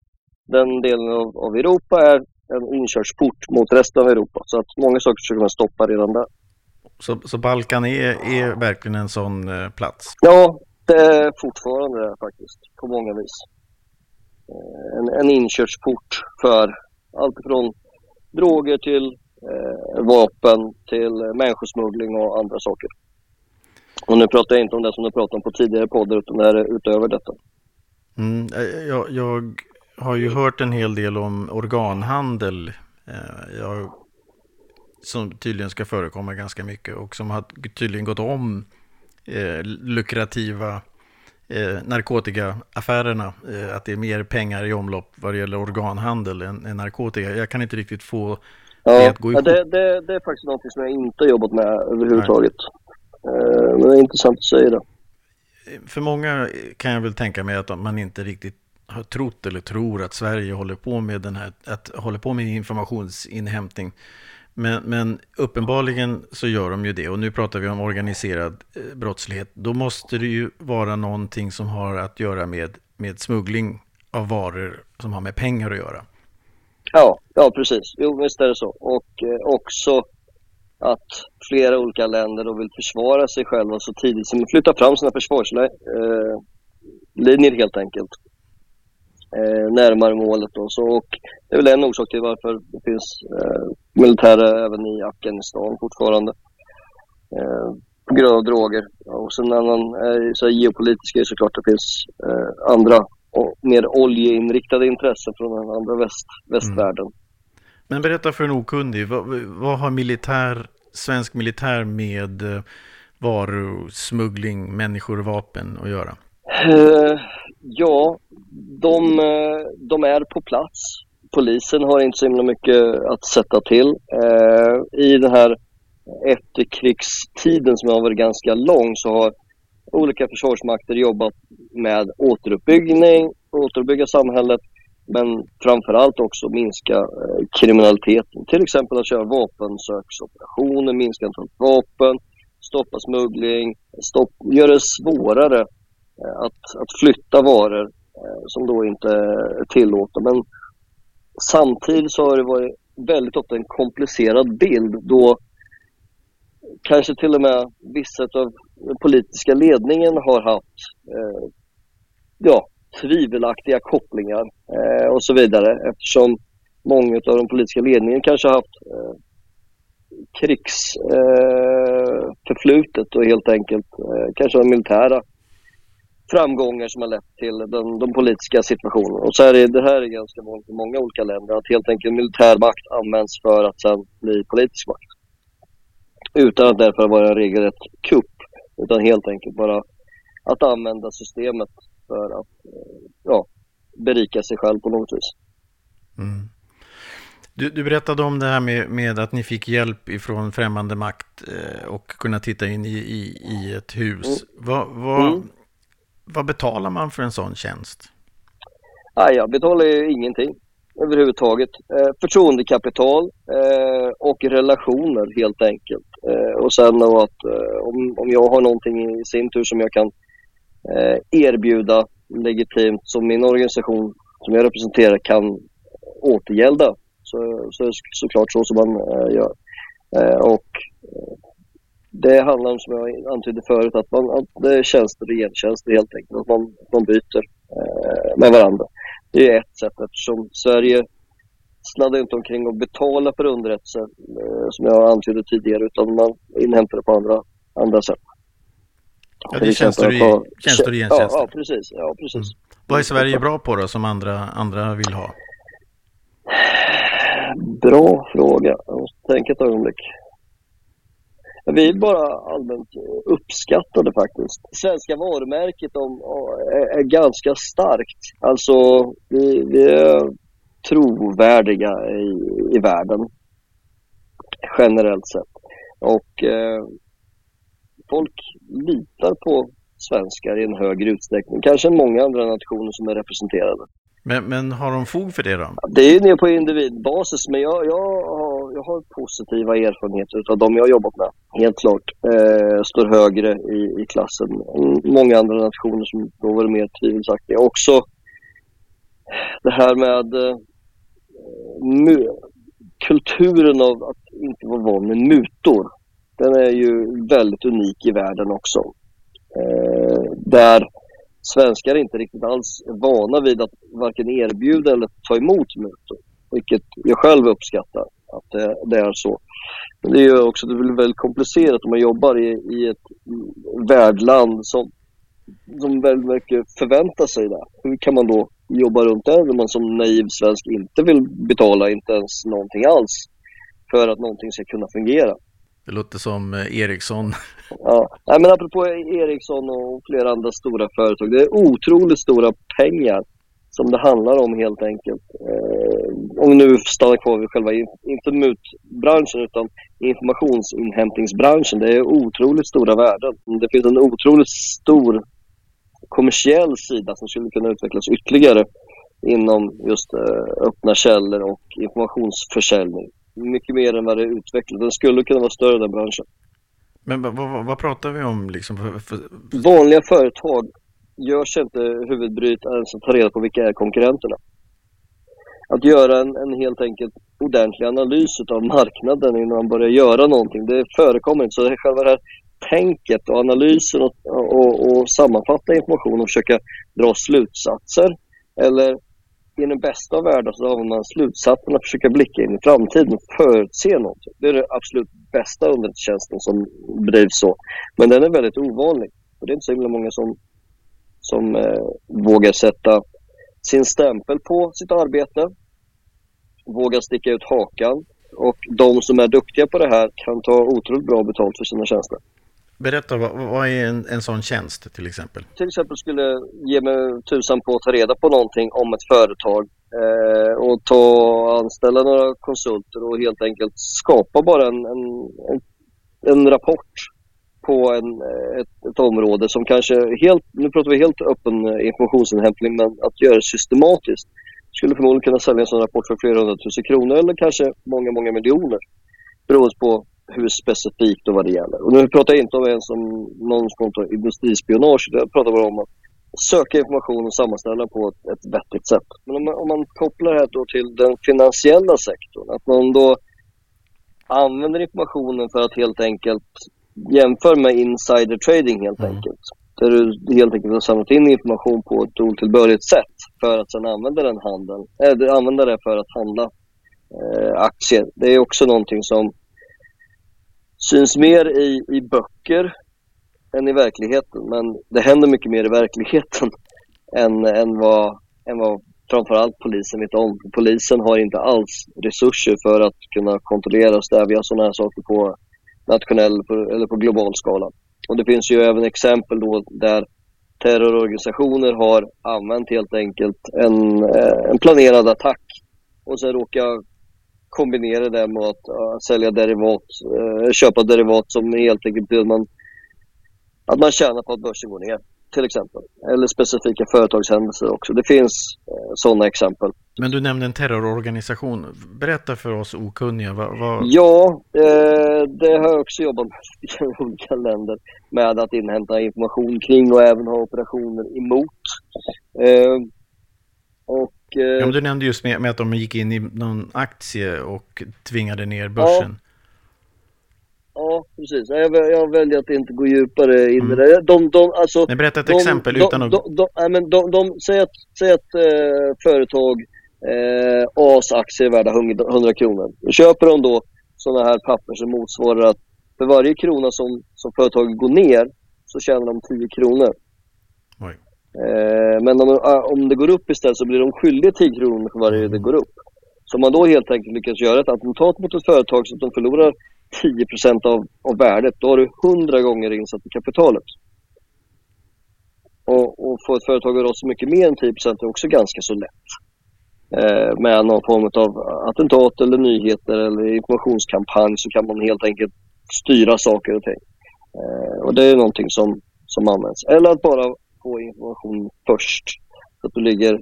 den delen av, av Europa är en inkörsport mot resten av Europa. Så att många saker försöker man stoppa redan där. Så, så Balkan är, är verkligen en sån eh, plats? Ja, det är fortfarande det faktiskt, på många vis. Eh, en, en inkörsport för allt från droger till eh, vapen till människosmuggling och andra saker. Och nu pratar jag inte om det som du pratade om på tidigare poddar utan det här är utöver detta. Mm, eh, jag, jag, har ju hört en hel del om organhandel. Eh, jag, som tydligen ska förekomma ganska mycket och som har tydligen gått om eh, lukrativa eh, narkotikaaffärerna. Eh, att det är mer pengar i omlopp vad det gäller organhandel än, än narkotika. Jag kan inte riktigt få ja, det att gå ihop. Det, det, det är faktiskt något som jag inte har jobbat med överhuvudtaget. Eh, men det är intressant att säga det. För många kan jag väl tänka mig att man inte riktigt har trott eller tror att Sverige håller på med den här, att håller på med informationsinhämtning. Men, men, uppenbarligen så gör de ju det och nu pratar vi om organiserad eh, brottslighet. Då måste det ju vara någonting som har att göra med, med smuggling av varor som har med pengar att göra. Ja, ja precis. Jo, visst är det så. Och eh, också att flera olika länder då vill försvara sig själva så tidigt som flytta fram sina försvarslinjer eh, helt enkelt eh, närmare målet. Då. Så, och det är väl en orsak till varför det finns eh, militärer även i Afghanistan fortfarande. Eh, på grund av droger. Och sen en annan eh, så geopolitisk är såklart det finns eh, andra och mer oljeinriktade intressen från den andra väst, västvärlden. Mm. Men berätta för en okunnig, vad, vad har militär, svensk militär med eh, varusmuggling, människor och vapen att göra? Uh, ja, de, eh, de är på plats. Polisen har inte så himla mycket att sätta till. Uh, I den här efterkrigstiden som har varit ganska lång så har olika försvarsmakter jobbat med återuppbyggning, återuppbygga samhället men framförallt också minska eh, kriminaliteten. Till exempel att köra vapensöksoperationer, minska antalet vapen, stoppa smuggling, stopp, göra det svårare eh, att, att flytta varor eh, som då inte är tillåtna. Men samtidigt så har det varit väldigt ofta en komplicerad bild då kanske till och med vissa av den politiska ledningen har haft eh, ja, tvivelaktiga kopplingar eh, och så vidare eftersom många av de politiska ledningen kanske har haft eh, krigsförflutet eh, och helt enkelt eh, kanske de militära framgångar som har lett till den, de politiska situationen. Och så är det, det här är ganska vanligt i många olika länder att helt enkelt militär makt används för att sedan bli politisk makt. Utan att därför vara en regelrätt kupp, utan helt enkelt bara att använda systemet för att eh, ja, berika sig själv på något vis. Mm. Du, du, berättade om det här med, med, att ni fick hjälp ifrån främmande makt eh, och kunna titta in i, i, i ett hus. Mm. Vad, vad, mm. vad, betalar man för en sån tjänst? Nej, jag betalar ju ingenting överhuvudtaget. Eh, förtroendekapital eh, och relationer helt enkelt. Eh, och sen då att eh, om, om jag har någonting i sin tur som jag kan Eh, erbjuda legitimt som min organisation som jag representerar kan återgälda. Så, så är det såklart så som man eh, gör. Eh, och eh, det handlar om, som jag antydde förut, att, man, att det är tjänster och gentjänster helt enkelt. Att man, man byter eh, med varandra. Det är ett sätt eftersom Sverige sladdar inte omkring och betalar för underrättelser som jag antydde tidigare utan man inhämtar det på andra, andra sätt. Ja, det är tjänster och, tjänster och gentjänster. Ja, ja, precis. Ja, precis. Mm. Vad är Sverige bra på då som andra, andra vill ha? Bra fråga. Jag måste tänka ett ögonblick. Vi är bara allmänt uppskattade faktiskt. Svenska varumärket de, är, ganska starkt. Alltså, vi, vi är trovärdiga i, i världen generellt sett. Och eh, folk litar på svenskar i en högre utsträckning. Kanske än många andra nationer som är representerade. Men, men har de fog för det då? Det är ju ner på individbasis, men jag, jag, har, jag har positiva erfarenheter av de jag har jobbat med. Helt klart. Eh, står högre i, i klassen än många andra nationer som då var mer tvivelaktiga. Också det här med eh, kulturen av att inte vara van med mutor den är ju väldigt unik i världen också. Eh, där svenskar inte riktigt alls är vana vid att varken erbjuda eller ta emot mutor. Vilket jag själv uppskattar. att det, det är så. Men det gör också att det blir väldigt komplicerat om man jobbar i, i ett värdland som, som väldigt mycket förväntar sig det. Hur kan man då jobba runt det när man som naiv svensk inte vill betala inte ens någonting alls för att någonting ska kunna fungera? Det låter som eh, Ericsson. Ja, Nej, men apropå Ericsson och flera andra stora företag. Det är otroligt stora pengar som det handlar om helt enkelt. Eh, om vi nu stannar kvar vid själva, inte mutbranschen utan informationsinhämtningsbranschen. Det är otroligt stora värden. Det finns en otroligt stor kommersiell sida som skulle kunna utvecklas ytterligare inom just eh, öppna källor och informationsförsäljning. Mycket mer än vad det är utvecklat. Den skulle kunna vara större den branschen. Men vad, vad, vad pratar vi om liksom? För, för... Vanliga företag gör sig inte huvudbryt ens att ta reda på vilka är konkurrenterna. Att göra en, en helt enkelt ordentlig analys av marknaden innan man börjar göra någonting, det förekommer inte. Så det själva det här tänket och analysen och, och, och sammanfatta information och försöka dra slutsatser. Eller i den bästa av världar så använder man slutsatsen att försöka blicka in i framtiden och förutse någonting. Det är den absolut bästa underrättelsetjänsten som bedrivs så. Men den är väldigt ovanlig. Och det är inte så himla många som som eh, vågar sätta sin stämpel på sitt arbete, vågar sticka ut hakan och de som är duktiga på det här kan ta otroligt bra betalt för sina tjänster. Berätta, vad, vad är en, en sån tjänst till exempel? Till exempel skulle ge mig tusan på att ta reda på någonting om ett företag eh, och ta, anställa några konsulter och helt enkelt skapa bara en, en, en, en rapport på en, ett, ett, område som kanske helt, nu pratar vi helt öppen informationsinhämtning, men att göra det systematiskt skulle förmodligen kunna sälja en sån rapport för flera hundratusen kronor eller kanske många, många miljoner. Beroende på hur specifikt och vad det gäller. Och nu pratar jag inte om en som någon som kommer industrispionage, jag pratar bara om att söka information och sammanställa på ett, ett vettigt sätt. Men om man, om man kopplar det här då till den finansiella sektorn, att man då använder informationen för att helt enkelt jämför med insider trading helt mm. enkelt. Där du helt enkelt har samlat in information på ett otillbörligt sätt för att sedan använda den handeln, äh, använda det för att handla äh, aktier. Det är också någonting som syns mer i, i böcker än i verkligheten. Men det händer mycket mer i verkligheten än, än, vad, än vad framförallt polisen vet om. Polisen har inte alls resurser för att kunna kontrollera och stävja sådana här saker på nationell eller på global skala. Och det finns ju även exempel då där terrororganisationer har använt helt enkelt en, eh, en planerad attack och sen råkar kombinera det med att uh, sälja derivat, uh, köpa derivat som helt enkelt att man, att man tjänar på att börsen går ner till exempel. Eller specifika företagshändelser också. Det finns eh, sådana exempel. Men du nämnde en terrororganisation. Berätta för oss okunniga. Vad, vad... Ja, eh, det har jag också jobbat med i olika länder. Med att inhämta information kring och även ha operationer emot. Eh, och, eh, ja, du nämnde just med, med, att de gick in i någon aktie och tvingade ner börsen. Ja. Ja, precis. Jag, jag väljer att inte gå djupare in i mm. det. De, de, alltså, Nej, berätta ett de, exempel de, utan att... De, de, nej, men de, de, säg att, säg att eh, företag eh, As aktier är värda 100 kronor. Då köper de då sådana här papper som motsvarar att för varje krona som, som företaget går ner så tjänar de 10 kronor. Eh, men om, eh, om det går upp istället så blir de skyldiga 10 kronor för varje det går upp. Så om man då helt enkelt lyckas göra ett attentat mot ett företag så att de förlorar 10 av, av värdet, då har du 100 gånger insatt i kapitalet. Och, och få ett företag att rasa mycket mer än 10% är också ganska så lätt. Eh, med någon form av attentat eller nyheter eller informationskampanj så kan man helt enkelt styra saker och ting. Eh, och det är någonting som, som används. Eller att bara få information först. Så att du ligger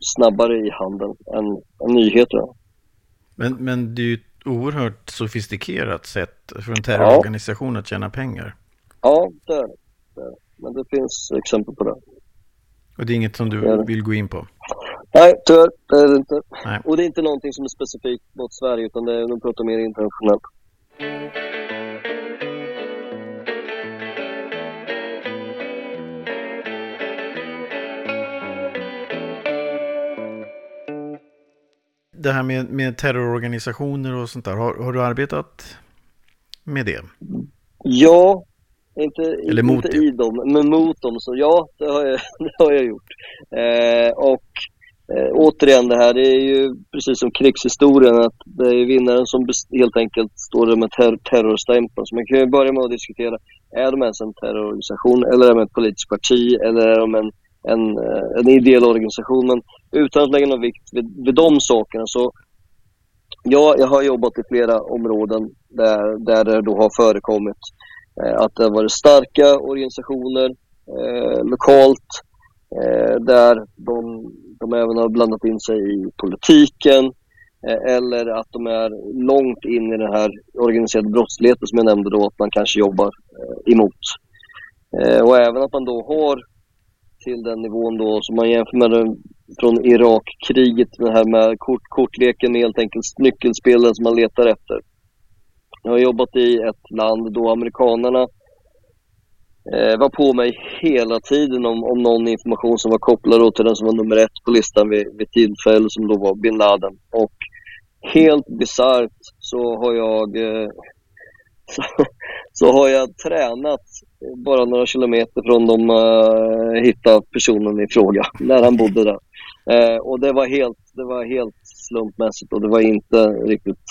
snabbare i handeln än, än nyheter. Men, men det är ju oerhört sofistikerat sätt för en terrororganisation ja. att tjäna pengar. Ja, det är det. Men det finns exempel på det. Och det är inget som du vill gå in på? Nej, tyvärr. Det är det inte. Nej. Och det är inte någonting som är specifikt mot Sverige, utan det är, de pratar mer internationellt. Det här med, med terrororganisationer och sånt där, har, har du arbetat med det? Ja, inte, Eller mot inte i dem, men mot dem. Så ja, det har jag, det har jag gjort. Eh, och eh, återigen det här, det är ju precis som krigshistorien att det är vinnaren som helt enkelt står där med ter terrorstämpeln. Så man kan ju börja med att diskutera, är de ens en terrororganisation eller är de ett politiskt parti eller är de en, en, eh, en ideell organisation? Men utan att lägga någon vikt vid, vid de sakerna så Ja, jag har jobbat i flera områden där, där det då har förekommit Eh, att det har varit starka organisationer eh, lokalt eh, där de, de även har blandat in sig i politiken eh, eller att de är långt in i den här organiserade brottsligheten som jag nämnde då att man kanske jobbar eh, emot. Eh, och även att man då har till den nivån då som man jämför med den från Irakkriget, det här med kort, kortleken helt enkelt nyckelspelen som man letar efter. Jag har jobbat i ett land då amerikanerna eh, var på mig hela tiden om, om någon information som var kopplad till den som var nummer ett på listan vid, vid tillfälle som då var bin Laden. Och helt bisarrt så har jag eh, så, så, har jag tränat bara några kilometer från de uh, hitta personen i fråga, när han bodde där. Uh, och det var, helt, det var helt slumpmässigt och det var inte riktigt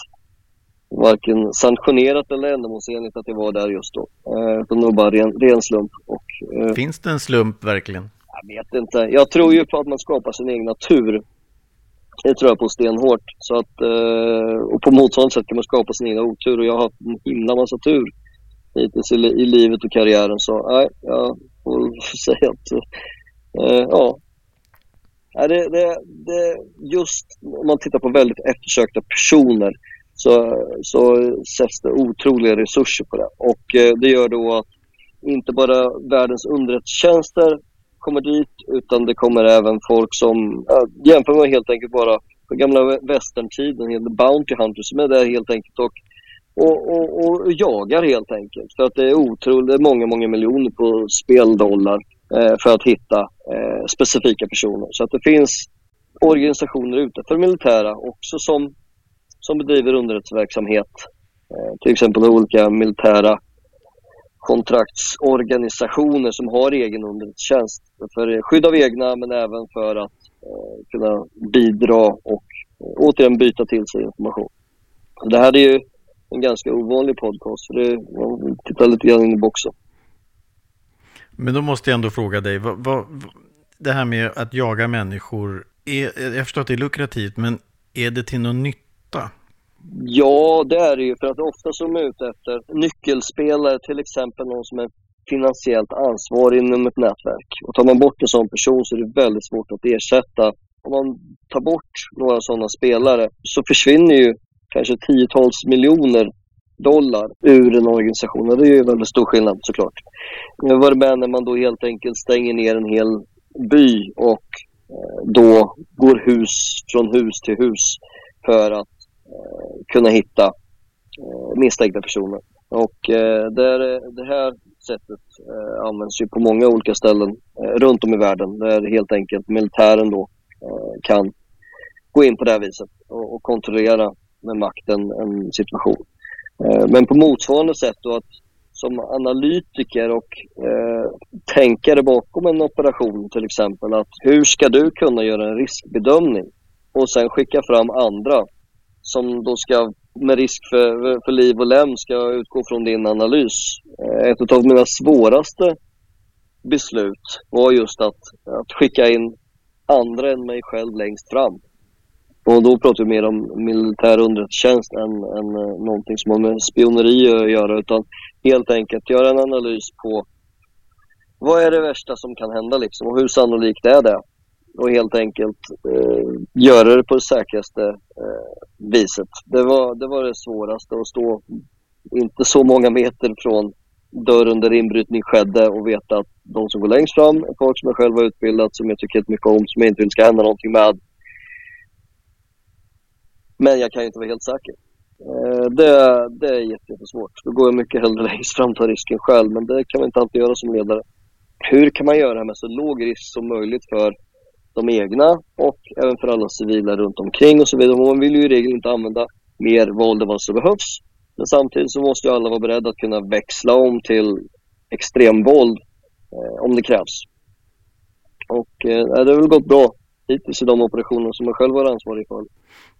varken sanktionerat eller ändamålsenligt att jag var där just då. Eh, utan det var bara ren, ren slump. Och, eh, Finns det en slump verkligen? Jag vet inte. Jag tror ju på att man skapar sin egna tur. Det tror jag på stenhårt. Så att, eh, och på motsvarande sätt kan man skapa sin egna otur. Och jag har haft en himla massa tur hittills i, i livet och karriären. Så nej, jag får säga att eh, ja. Nej, det, det, det, just om man tittar på väldigt eftersökta personer så, så sätts det otroliga resurser på det. Och eh, det gör då att inte bara världens underrättelsetjänster kommer dit utan det kommer även folk som, ja, jämför med helt enkelt bara på gamla västerntiden, Bounty Hunters som är där helt enkelt och, och, och, och jagar helt enkelt. För att det är otroligt, många, många miljoner på speldollar eh, för att hitta eh, specifika personer. Så att det finns organisationer utanför militära också som som bedriver underrättelseverksamhet. Eh, till exempel olika militära kontraktsorganisationer som har egen underrättelsetjänst för skydd av egna men även för att eh, kunna bidra och eh, återigen byta till sig information. Det här är ju en ganska ovanlig podcast, så det, man tittar lite grann in i boxen. Men då måste jag ändå fråga dig, vad, vad, det här med att jaga människor, är, jag förstår att det är lukrativt, men är det till någon nytta? nytta? Ja, det är det ju. För att ofta så är man ute efter nyckelspelare, till exempel någon som är finansiellt ansvarig inom ett nätverk. Och tar man bort en sån person så är det väldigt svårt att ersätta. Om man tar bort några sådana spelare så försvinner ju kanske tiotals miljoner dollar ur en organisation. Och det är ju väldigt stor skillnad såklart. Men vad det med när man då helt enkelt stänger ner en hel by och eh, då går hus från hus till hus för att eh, kunna hitta eh, misstänkta personer. Och eh, det, det här sättet eh, används ju på många olika ställen eh, runt om i världen där helt enkelt militären då eh, kan gå in på det här viset och, och kontrollera med makten en situation. Eh, men på motsvarande sätt då att som analytiker och eh, tänkare bakom en operation till exempel att hur ska du kunna göra en riskbedömning och sen skicka fram andra som då ska med risk för, för liv och lem ska utgå från din analys. Eh, ett av mina svåraste beslut var just att, att skicka in andra än mig själv längst fram. Och då pratar vi mer om militär underrättelsetjänst än, än eh, någonting som har med spioneri att göra. Utan helt enkelt göra en analys på vad är det värsta som kan hända liksom och hur sannolikt är det? och helt enkelt eh, göra det på det säkraste eh, viset. Det var, det var det svåraste, att stå inte så många meter från dörren där inbrytning skedde och veta att de som går längst fram är folk som jag själv har utbildat, som jag tycker mycket om, som jag inte vill ska hända någonting med. Men jag kan ju inte vara helt säker. Eh, det, det är jättesvårt. Då går jag mycket hellre längst fram och tar risken själv, men det kan man inte alltid göra som ledare. Hur kan man göra det här med så låg risk som möjligt för de egna och även för alla civila runt omkring och så vidare. Man vill ju i regel inte använda mer våld än vad som behövs. Men samtidigt så måste ju alla vara beredda att kunna växla om till extremvåld eh, om det krävs. Och eh, det har väl gått bra hittills i de operationer som jag själv var ansvarig för.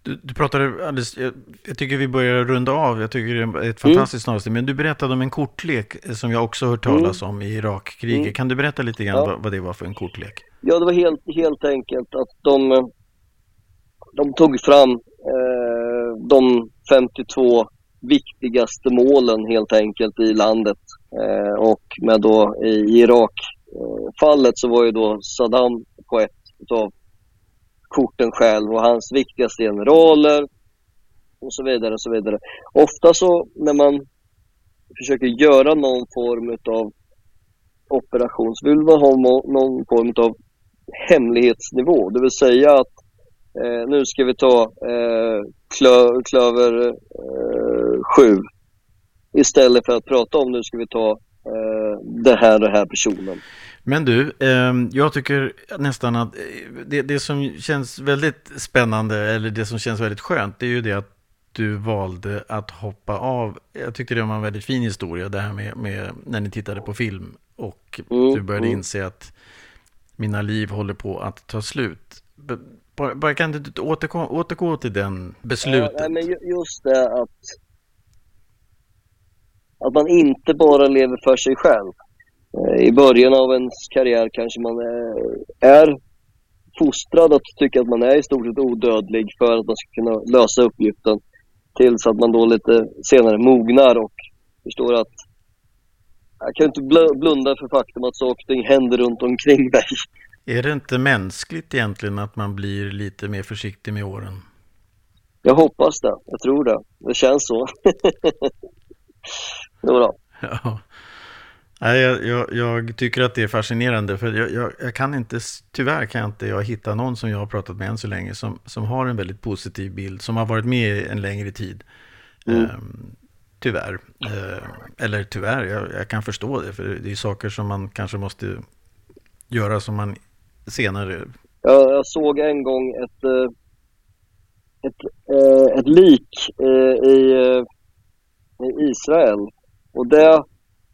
Du, du pratade alldeles, jag, jag, tycker vi börjar runda av, jag tycker det är ett fantastiskt mm. avsnitt, men du berättade om en kortlek som jag också hört talas mm. om i Irakkriget. Mm. Kan du berätta lite grann ja. vad, vad, det var för en kortlek? Ja, det var helt, helt enkelt att de, de tog fram eh, de 52 viktigaste målen helt enkelt i landet. Eh, och med då i Irak-fallet så var ju då Saddam på ett utav korten själv och hans viktigaste generaler och så vidare. och så vidare. Ofta så när man försöker göra någon form av operation så vill man ha någon form av hemlighetsnivå. Det vill säga att eh, nu ska vi ta eh, klö, klöver 7 eh, istället för att prata om nu ska vi ta eh, det här och den här personen. Men du, eh, jag tycker nästan att eh, det, det som känns väldigt spännande, eller det som känns väldigt skönt, det är ju det att du valde att hoppa av. Jag tyckte det var en väldigt fin historia, det här med, med när ni tittade på film och mm, du började mm. inse att mina liv håller på att ta slut. Bara, bara kan du återgå, återgå till den beslutet? Ja, men just det att, att man inte bara lever för sig själv. Eh, I början av ens karriär kanske man är fostrad att tycka att man är i stort sett odödlig för att man ska kunna lösa uppgiften. Tills att man då lite senare mognar och förstår att jag kan inte blunda för faktum att saker och ting händer runt omkring mig. Är det inte mänskligt egentligen att man blir lite mer försiktig med åren? Jag hoppas det. Jag tror det. Det känns så. jo då. Ja. Nej, jag, jag, jag, tycker att det är fascinerande för jag, jag, kan inte, tyvärr kan jag inte jag hitta någon som jag har pratat med än så länge som, som har en väldigt positiv bild, som har varit med en längre tid. Mm. Ehm, tyvärr. Ehm, eller tyvärr, jag, kan förstå det, för det är saker som man kanske måste göra som man senare... Jag, jag såg en gång ett, eh, ett, ett, eh, ett lik eh, i, i Israel och det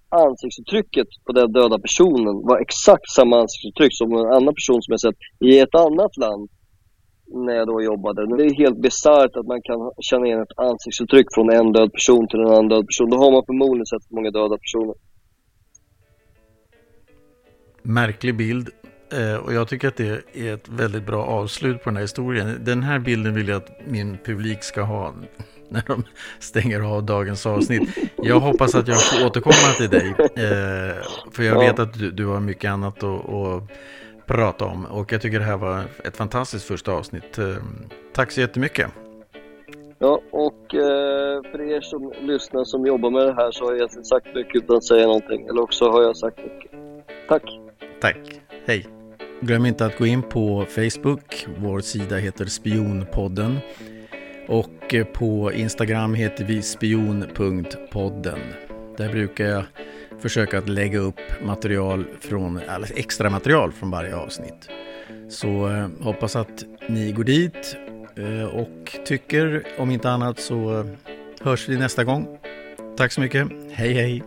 ansiktsuttrycket på den döda personen var exakt samma ansiktsuttryck som en annan person som jag sett i ett annat land när jag då jobbade. Det är helt bisarrt att man kan känna igen ett ansiktsuttryck från en död person till en annan död person. Då har man förmodligen sett många döda personer. Märklig bild. Eh, och jag tycker att det är ett väldigt bra avslut på den här historien. Den här bilden vill jag att min publik ska ha när de stänger av dagens avsnitt. Jag hoppas att jag får återkomma till dig. Eh, för jag vet att du, du har mycket annat att, att prata om. Och jag tycker det här var ett fantastiskt första avsnitt. Eh, tack så jättemycket. Ja, och eh, för er som lyssnar som jobbar med det här så har jag inte sagt mycket utan att säga någonting. Eller också har jag sagt mycket. Tack. Tack. Hej. Glöm inte att gå in på Facebook. Vår sida heter Spionpodden. Och på Instagram heter vi spion.podden. Där brukar jag försöka att lägga upp material från, eller extra material från varje avsnitt. Så eh, hoppas att ni går dit eh, och tycker, om inte annat så eh, hörs vi nästa gång. Tack så mycket. Hej hej!